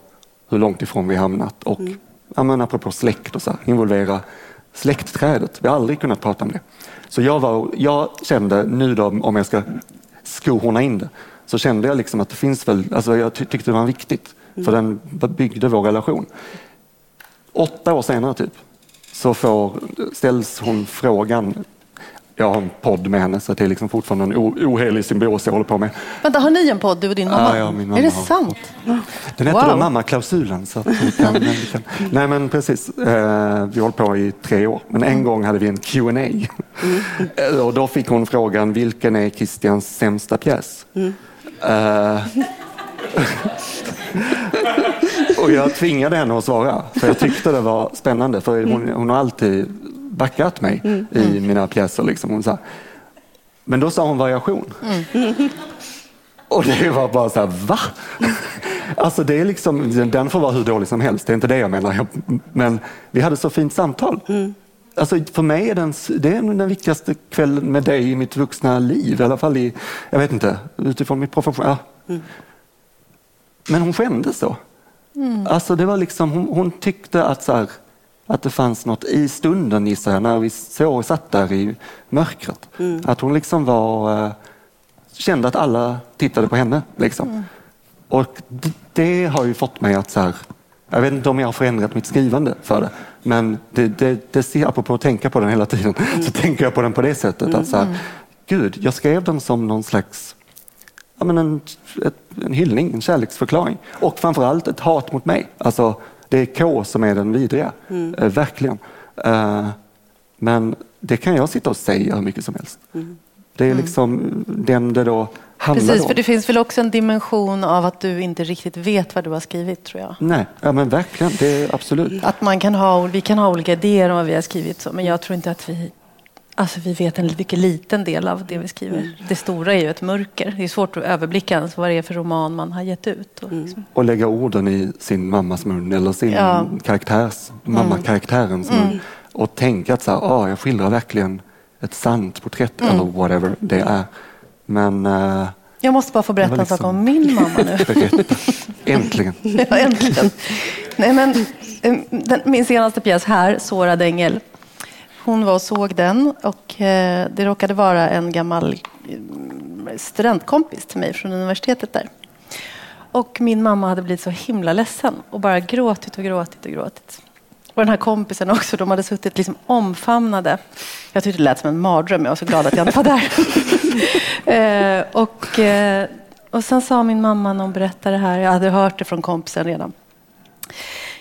hur långt ifrån vi hamnat och mm. ja, men apropå släkt och så här, involvera släktträdet. Vi har aldrig kunnat prata om det. Så jag, var, jag kände nu då, om jag ska skohorna in det, så kände jag liksom att det finns väl, alltså jag ty tyckte det var viktigt, mm. för den byggde vår relation. Åtta år senare typ, så får, ställs hon frågan jag har en podd med henne så det är liksom fortfarande en ohelig symbios jag håller på med. Vänta, har ni en podd du och din mamma? Ja, ja min mamma är det sant? Den heter wow. Mammaklausulen. Så vi kan, vi kan. Nej men precis, eh, vi håller på i tre år. Men en gång hade vi en Q&A mm. och då fick hon frågan, vilken är Christians sämsta pjäs? Mm. Uh, och jag tvingade henne att svara, för jag tyckte det var spännande. För hon, hon har alltid backat mig mm. i mm. mina pjäser. Liksom. Hon sa, men då sa hon variation. Mm. Och det var bara så här, va? Alltså det är liksom, den får vara hur dålig som helst, det är inte det jag menar. Men vi hade så fint samtal. Mm. Alltså för mig är den, det är den viktigaste kvällen med dig i mitt vuxna liv. I alla fall i, jag vet inte, utifrån mitt profession. Ja. Mm. Men hon skämdes då. Mm. Alltså det var liksom, hon, hon tyckte att, så här, att det fanns något i stunden gissar jag, när vi så, satt där i mörkret. Mm. Att hon liksom var, eh, kände att alla tittade på henne. Liksom. Mm. Och det, har ju fått mig att så här, jag vet inte om jag har förändrat mitt skrivande för det, men det, det, det ser, apropå att tänka på den hela tiden, mm. så tänker jag på den på det sättet. Att så här, mm. Gud, jag skrev den som någon slags ja, men en, ett, en hyllning, en kärleksförklaring. Och framförallt ett hat mot mig. Alltså, det är K som är den vidriga, mm. eh, verkligen. Eh, men det kan jag sitta och säga hur mycket som helst. Mm. Det är mm. liksom den det då handlar Precis, om. för det finns väl också en dimension av att du inte riktigt vet vad du har skrivit tror jag. Nej, ja, men verkligen, det är absolut. Att man kan ha, vi kan ha olika idéer om vad vi har skrivit, så, men jag tror inte att vi Alltså vi vet en mycket liten del av det vi skriver. Mm. Det stora är ju ett mörker. Det är svårt att överblicka ens vad det är för roman man har gett ut. Och, mm. liksom. och lägga orden i sin mammas mun eller sin ja. karaktärs, mammakaraktärens mun. Mm. Och tänka att så här, ah, jag skildrar verkligen ett sant porträtt mm. eller whatever det är. Men uh, jag måste bara få berätta liksom... en sak om min mamma nu. Äntligen. ja, äntligen. Nej, men, eh, den, min senaste pjäs här, Sårad ängel, hon var och såg den och eh, det råkade vara en gammal eh, studentkompis till mig från universitetet där. Och min mamma hade blivit så himla ledsen och bara gråtit och gråtit och gråtit. Och den här kompisen också, de hade suttit liksom omfamnade. Jag tyckte det lät som en mardröm, jag var så glad att jag inte var där. eh, och, eh, och sen sa min mamma när hon berättade det här, jag hade hört det från kompisen redan.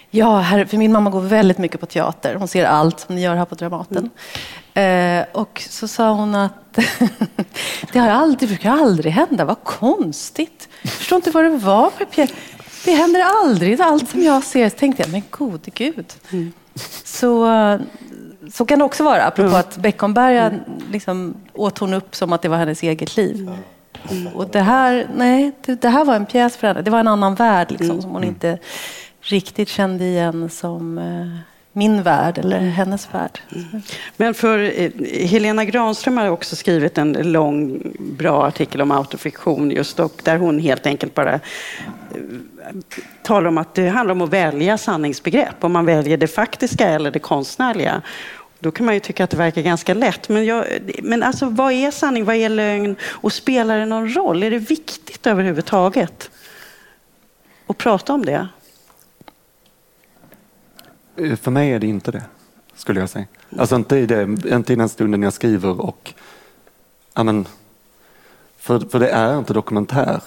Ja, här, för min mamma går väldigt mycket på teater. Hon ser allt som ni gör här på Dramaten. Mm. Eh, och så sa hon att det har aldrig, det brukar aldrig hända. Vad konstigt. Jag förstår inte vad det var med pjäs. Det händer aldrig. Allt som jag ser så tänkte jag, men gode gud. Mm. Så, så kan det också vara. Apropå mm. att Beckomberga liksom, åt hon upp som att det var hennes eget liv. Mm. Och det här, nej, det, det, här var en pjäs för henne. Det var en annan värld liksom, mm. som hon inte riktigt kände igen som eh, min värld eller mm. hennes värld. Mm. Men för eh, Helena Granström har också skrivit en lång, bra artikel om autofiktion just och där hon helt enkelt bara eh, talar om att det handlar om att välja sanningsbegrepp. Om man väljer det faktiska eller det konstnärliga. Då kan man ju tycka att det verkar ganska lätt. Men, jag, men alltså, vad är sanning? Vad är lögn? Och spelar det någon roll? Är det viktigt överhuvudtaget att prata om det? Eh, för mig är det inte det, skulle jag säga. Alltså inte i, det, inte i den stunden jag skriver och... Amen, för, för det är inte dokumentär.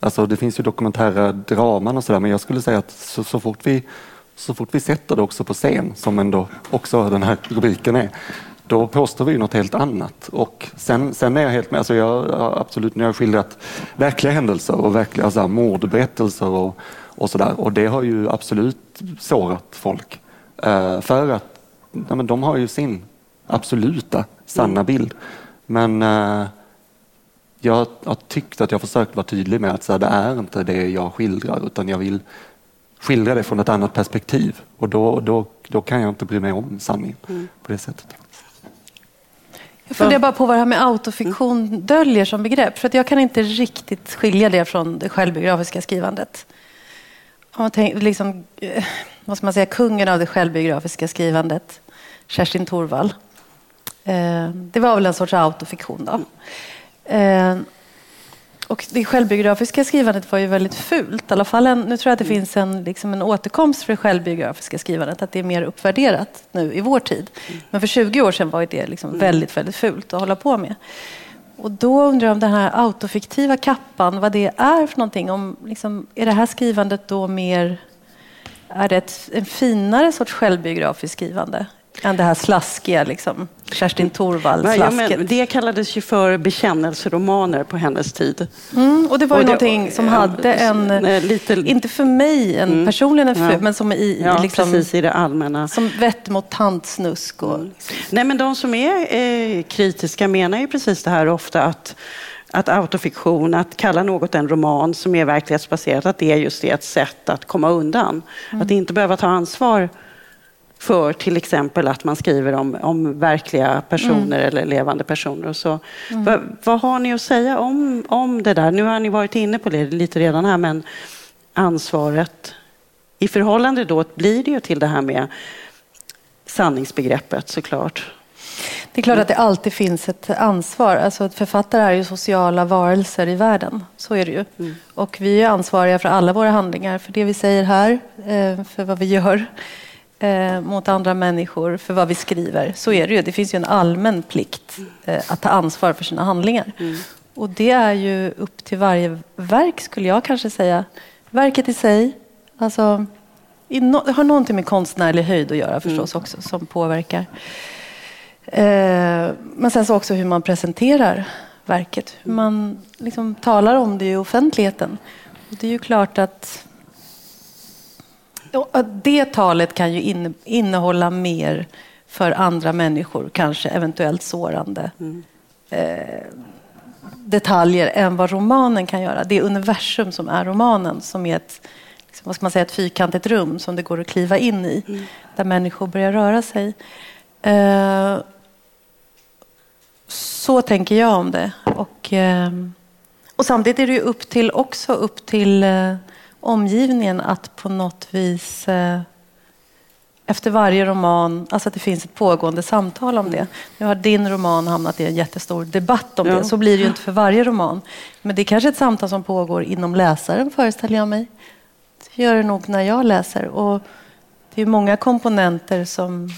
Alltså det finns ju dokumentära draman och sådär men jag skulle säga att så, så, fort vi, så fort vi sätter det också på scen, som ändå också den här rubriken är, då påstår vi något helt annat. Och sen, sen är jag helt med, alltså jag absolut, nu har jag skildrat verkliga händelser och verkliga alltså, mordberättelser och, och sådär och det har ju absolut sårat folk. Eh, för att ja, men de har ju sin absoluta sanna mm. bild. Men uh, jag har tyckt att jag försökt vara tydlig med att så här, det är inte det jag skildrar utan jag vill skildra det från ett annat perspektiv och då, då, då kan jag inte bry mig om sanningen mm. på det sättet. Jag funderar bara på vad det här med autofiktion mm. döljer som begrepp. För att jag kan inte riktigt skilja det från det självbiografiska skrivandet. Om man tänker, liksom, eh, vad ska man säga, kungen av det självbiografiska skrivandet, Kerstin Thorvall. Eh, det var väl en sorts autofiktion då. Eh, och det självbiografiska skrivandet var ju väldigt fult. I alla fall en, nu tror jag att det finns en, liksom en återkomst för det självbiografiska skrivandet, att det är mer uppvärderat nu i vår tid. Men för 20 år sedan var det liksom väldigt, väldigt fult att hålla på med. Och då undrar jag om den här autofiktiva kappan, vad det är för någonting. Om, liksom, är det här skrivandet då mer är det ett, en finare sorts självbiografiskt skrivande än det här slaskiga, liksom, Kerstin Thorvall-slasket? Ja, det kallades ju för bekännelseromaner på hennes tid. Mm, och det var ju och någonting som hade en, nej, lite, inte för mig en, mm, personligen en ja. men som i, ja, liksom, precis, i det allmänna. Som vett mot tantsnusk. Och, liksom. Nej, men de som är eh, kritiska menar ju precis det här ofta att att autofiktion, att kalla något en roman som är verklighetsbaserat, att det är just det ett sätt att komma undan. Mm. Att inte behöva ta ansvar för till exempel att man skriver om, om verkliga personer mm. eller levande personer. Och så. Mm. Va, vad har ni att säga om, om det där? Nu har ni varit inne på det lite redan här, men ansvaret i förhållande då blir det ju till det här med sanningsbegreppet såklart. Det är klart att det alltid finns ett ansvar. Alltså författare är ju sociala varelser i världen. Så är det ju. Mm. Och vi är ansvariga för alla våra handlingar. För det vi säger här, eh, för vad vi gör eh, mot andra människor, för vad vi skriver. Så är det ju. Det finns ju en allmän plikt eh, att ta ansvar för sina handlingar. Mm. Och det är ju upp till varje verk, skulle jag kanske säga. Verket i sig, alltså, det har någonting med konstnärlig höjd att göra förstås mm. också, som påverkar. Eh, men sen så också hur man presenterar verket. Hur man liksom talar om det i offentligheten. Det är ju klart att det talet kan ju innehålla mer för andra människor, kanske eventuellt sårande mm. eh, detaljer än vad romanen kan göra. Det universum som är romanen, som är ett, liksom, vad ska man säga, ett fyrkantigt rum som det går att kliva in i, mm. där människor börjar röra sig. Så tänker jag om det. Och, eh, och samtidigt är det ju upp till, också upp till eh, omgivningen att på något vis eh, efter varje roman, alltså att det finns ett pågående samtal om det. Nu har din roman hamnat i en jättestor debatt om ja. det. Så blir det ju inte för varje roman. Men det är kanske ett samtal som pågår inom läsaren, föreställer jag mig. Det gör det nog när jag läser. Och det är många komponenter som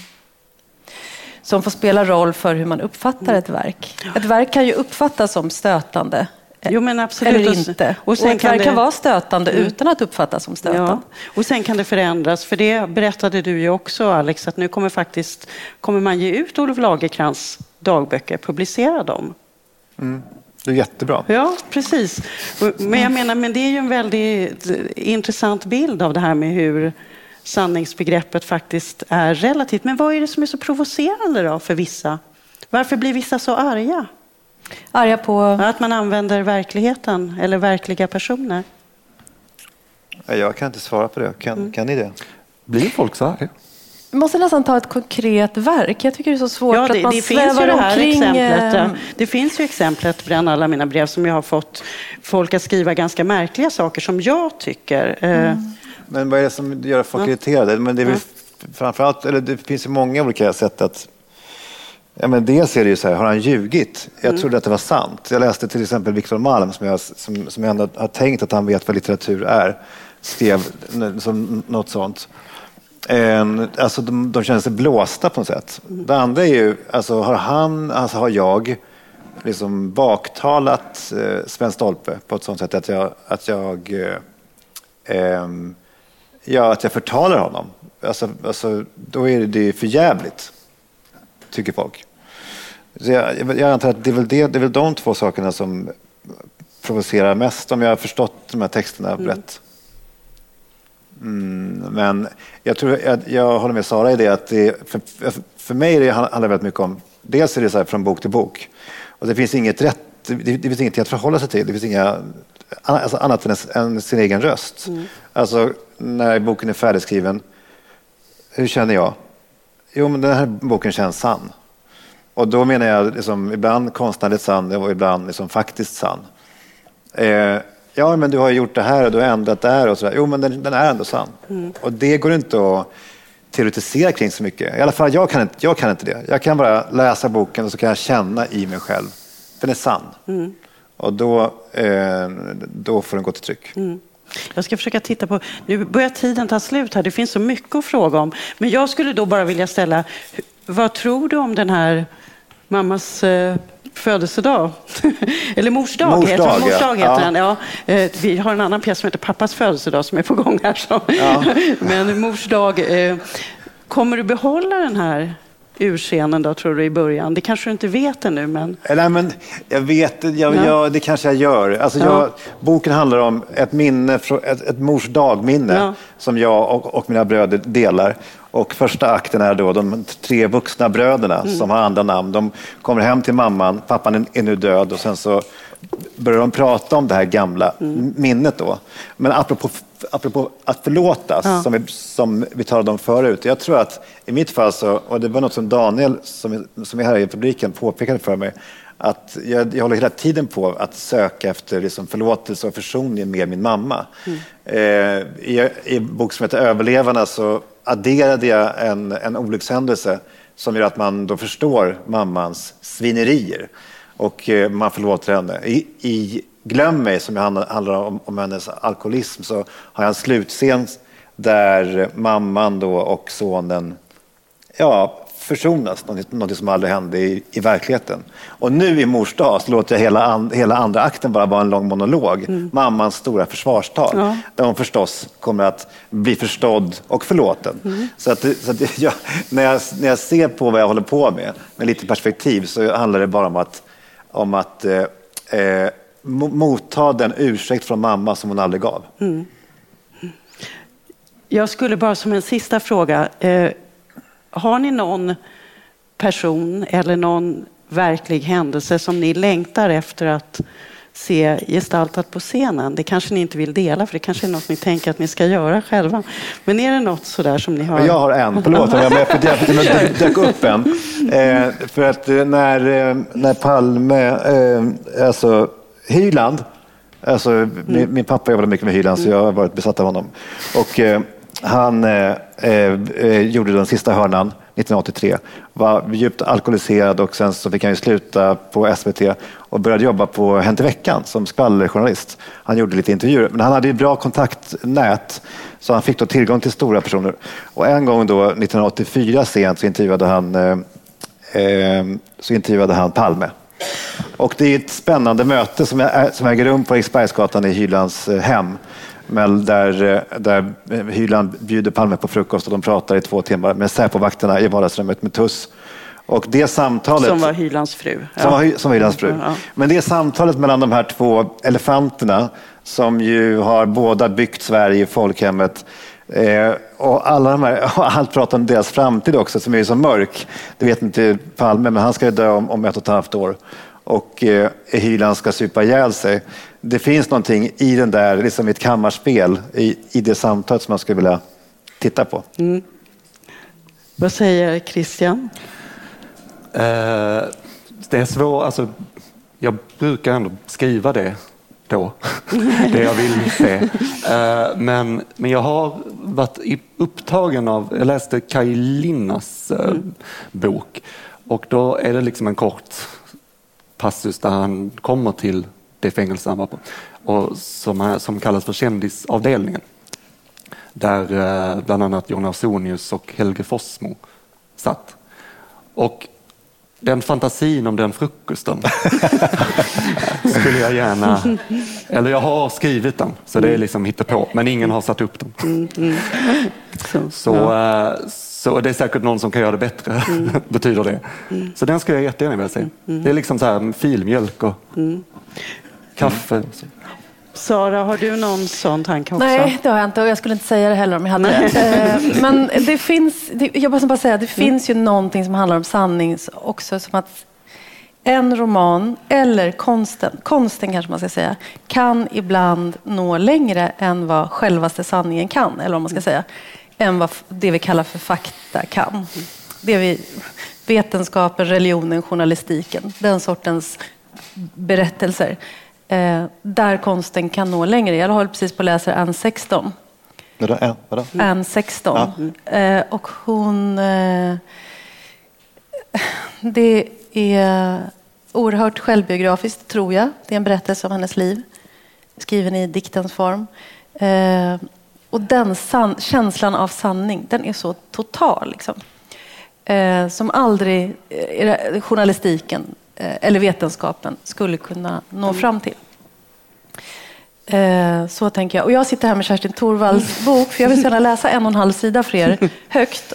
som får spela roll för hur man uppfattar ett verk. Ett verk kan ju uppfattas som stötande Jo, men absolut. Eller inte. Och, sen och ett kan verk det... kan vara stötande mm. utan att uppfattas som stötande. Ja. Och sen kan det förändras, för det berättade du ju också Alex, att nu kommer faktiskt kommer man ge ut Olof Lagerkrans dagböcker, publicera dem. Mm. Det är jättebra. Ja, precis. Men jag menar, men det är ju en väldigt intressant bild av det här med hur sanningsbegreppet faktiskt är relativt. Men vad är det som är så provocerande då för vissa? Varför blir vissa så arga? Arga på? Att man använder verkligheten eller verkliga personer. Jag kan inte svara på det. Kan, mm. kan ni det? Blir folk så arga? Vi måste nästan ta ett konkret verk. Jag tycker det är så svårt ja, det, att man det svävar finns ju det omkring. Exemplet, ja. Eh, det finns ju exemplet bland alla mina brev som jag har fått folk att skriva ganska märkliga saker som jag tycker. Eh, mm. Men vad är det som gör folk ja. irriterade? Men det, är väl framförallt, eller det finns ju många olika sätt att Ja, men dels är det ju så här, har han ljugit? Jag mm. trodde att det var sant. Jag läste till exempel Viktor Malm, som jag, som, som jag ändå har tänkt att han vet vad litteratur är, skrev som något sånt. En, alltså de, de känner sig blåsta på något sätt. Det andra är ju, alltså har han, alltså har jag liksom baktalat eh, Sven Stolpe på ett sånt sätt att jag, att jag, eh, eh, ja, att jag förtalar honom. Alltså, alltså, då är det för jävligt tycker folk. Så jag, jag antar att det är, väl det, det är väl de två sakerna som provocerar mest, om jag har förstått de här texterna mm. rätt. Mm, men jag, tror, jag, jag håller med Sara i det att det, för, för mig det handlar det väldigt mycket om, dels är det så här från bok till bok och det finns inget rätt, det, det finns inget att förhålla sig till, det finns inga alltså annat än, än sin egen röst. Mm. Alltså när boken är färdigskriven, hur känner jag? Jo, men den här boken känns sann. Och då menar jag liksom, ibland konstnärligt sann och ibland liksom faktiskt sann. Eh, ja, men du har gjort det här och du har ändrat det här och sådär. Jo, men den, den är ändå sann. Mm. Och det går inte att teoretisera kring så mycket. I alla fall, jag kan, inte, jag kan inte det. Jag kan bara läsa boken och så kan jag känna i mig själv. Den är sann. Mm. Och då, eh, då får den gå till tryck. Mm. Jag ska försöka titta på, nu börjar tiden ta slut här, det finns så mycket att fråga om. Men jag skulle då bara vilja ställa, vad tror du om den här mammas eh, födelsedag? Eller mors dag, mors heter, dag, mors dag heter ja. den. Ja. Eh, vi har en annan pjäs som heter Pappas födelsedag som är på gång här. Så. Ja. Men mors dag, eh, kommer du behålla den här urscenen då, tror du, i början? Det kanske du inte vet ännu, men... Eh, nej, men jag vet, jag, ja. jag, det kanske jag gör. Alltså, jag, boken handlar om ett minne, ett, ett mors dagminne ja. som jag och, och, mina bröder delar. Och första akten är då de tre vuxna bröderna mm. som har andra namn. De kommer hem till mamman, pappan är nu död och sen så börjar de prata om det här gamla mm. minnet då. Men apropå apropå att förlåtas, Ja. som, vi, som vi talade om förut. Jag tror att i mitt fall, så, och det var något som Daniel, som, som är här i publiken, påpekade för mig, att jag, jag håller hela tiden på att söka efter liksom förlåtelse och försoning med min mamma. Eh, i, I en bok som heter Överlevarna så adderade jag en, en olyckshändelse som gör att man då förstår mammans svinerier och eh, man förlåter henne. I, i Glöm mig, som handlar om, om hennes alkoholism, så har jag en slutscen där mamman då och sonen ja, försonas, något, som aldrig hände i, i verkligheten. Och nu i mors dag så låter jag hela, an, hela andra akten bara vara en lång monolog. Mammans stora försvarstal, Ja. där hon förstås kommer att bli förstådd och förlåten. Så, att, så att jag, när, jag, när jag ser på vad jag håller på med, med lite perspektiv, så handlar det bara om att, om att eh, eh, motta den ursäkt från mamma som hon aldrig gav. Jag skulle bara som en sista fråga. Eh, har ni någon person eller någon verklig händelse som ni längtar efter att se gestaltat på scenen? Det kanske ni inte vill dela, för det kanske är något ni tänker att ni ska göra själva. Men är det något sådär som ni har? Jag har en, förlåt om jag jag dök upp en. Eh, för att eh, när, eh, när Palme, eh, alltså Hyland, alltså min, min pappa jobbade mycket med Hyland så jag har varit besatt av honom. Och eh, han eh, eh, gjorde den sista hörnan 1983, var djupt alkoholiserad och sen så fick han ju sluta på SVT och började jobba på Hänt i veckan som skvallerjournalist. Han gjorde lite intervjuer, men han hade ju bra kontaktnät så han fick då tillgång till stora personer. Och en gång då 1984 sent så intervjuade han, eh, eh, så intervjuade han Palme. Och det är ett spännande möte som, är, som äger rum på Eriksbergsgatan i Hylands eh, hem. Men där, eh, där Hyland bjuder Palme på frukost och de pratar i två timmar med Säpovakterna i vardagsrummet med Tuss. Och det samtalet... Som var Hylands fru. Som var, som var Hylands fru. Ja. Men det samtalet mellan de här två elefanterna som ju har båda byggt Sverige, folkhemmet eh, och alla de här, och allt prat om deras framtid också som är så mörk. Det vet inte Palme, men han ska dö om, om ett och ett halvt år. Och eh, Hyland ska supa ihjäl sig. Det finns någonting i den där, liksom ett kammarspel, i, i det samtalet som man skulle vilja titta på. Vad säger Christian? Eh, det är svårt, alltså, jag brukar ändå skriva det då, det jag vill se. Eh, men, men jag har varit upptagen av, jag läste Kaj Linnas eh, bok och då är det liksom en kort passus där han kommer till det fängelse han var på och som, som kallas för kändisavdelningen. Där eh, bland annat John Ausonius och Helge Fossmo satt. Och den fantasin om den frukosten skulle jag gärna, eller jag har skrivit den, så det är liksom på men ingen har satt upp den. Så, Så, eh, så det är säkert någon som kan göra det bättre, betyder det. Så den skulle jag jättegärna vilja se. Det är liksom så här filmjölk och kaffe. Och. Sara, har du någon sån tanke också? Nej, det har jag inte och jag skulle inte säga det heller om jag hade det. Eh, Men det finns, jag måste bara säga, det finns ju någonting som handlar om sanning också, som att en roman, eller konsten, konsten kanske man ska säga, kan ibland nå längre än vad självaste sanningen kan, eller vad man ska säga, än vad det vi kallar för fakta kan. Det vi, vetenskapen, religionen, journalistiken, den sortens berättelser. Eh, där konsten kan nå längre. Jag håller precis på att läsa Anne Sexton. Vadå? Ja, vadå? Anne Sexton. Eh, och hon... Eh, det är oerhört självbiografiskt, tror jag. Det är en berättelse om hennes liv, skriven i diktens form. Eh, och den san- känslan av sanning, den är så total. Liksom. Eh, som aldrig eh, journalistiken eller vetenskapen skulle kunna nå fram till. Eh, så tänker jag. Och jag sitter här med Kerstin Thorvalds bok, för jag vill gärna läsa en och en halv sida för er högt.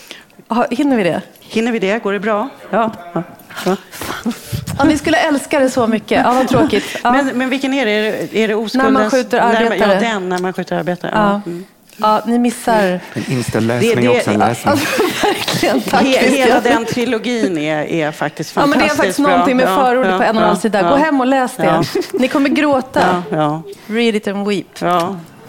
Hinner vi det? Hinner vi det? Går det bra? Ja. ja. ja. Ni skulle älska det så mycket. Ja, vad tråkigt. Ja. Men, men vilken är det? Är det, oskuldens... När man skjuter När man- arbetare. Ja, den, när man skjuter arbetare. Ja. Mm. Ja, ni missar En inställd läsning Det- det- är också en läsning. alltså, verkligen. Tack, He, hela den trilogin är, är faktiskt Ja, men fantastiskt det är faktiskt bra. någonting med förordet ja, på en och en halv sida. ja. Gå hem och läs det. Ja. Ni kommer gråta. Ja, ja, Read it and weep.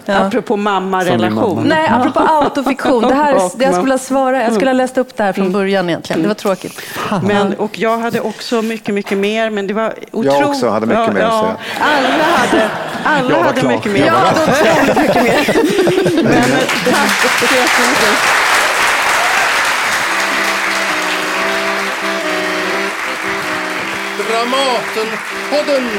Ja. Ja. Apropå mammarelation. mamma. Nej, apropå autofiktion. Det här, jag skulle ha svarat, jag skulle ha Mm. läst upp det här från början egentligen. Det var tråkigt. Men, och jag hade också mycket, mycket mer. Men det var otro... också hade mycket mer att säga. Alla hade, alla Jag hade klar. mycket mer. Jag Ja, otroligt mycket mer. Men eh, tack så jättemycket. Dramatenpodden!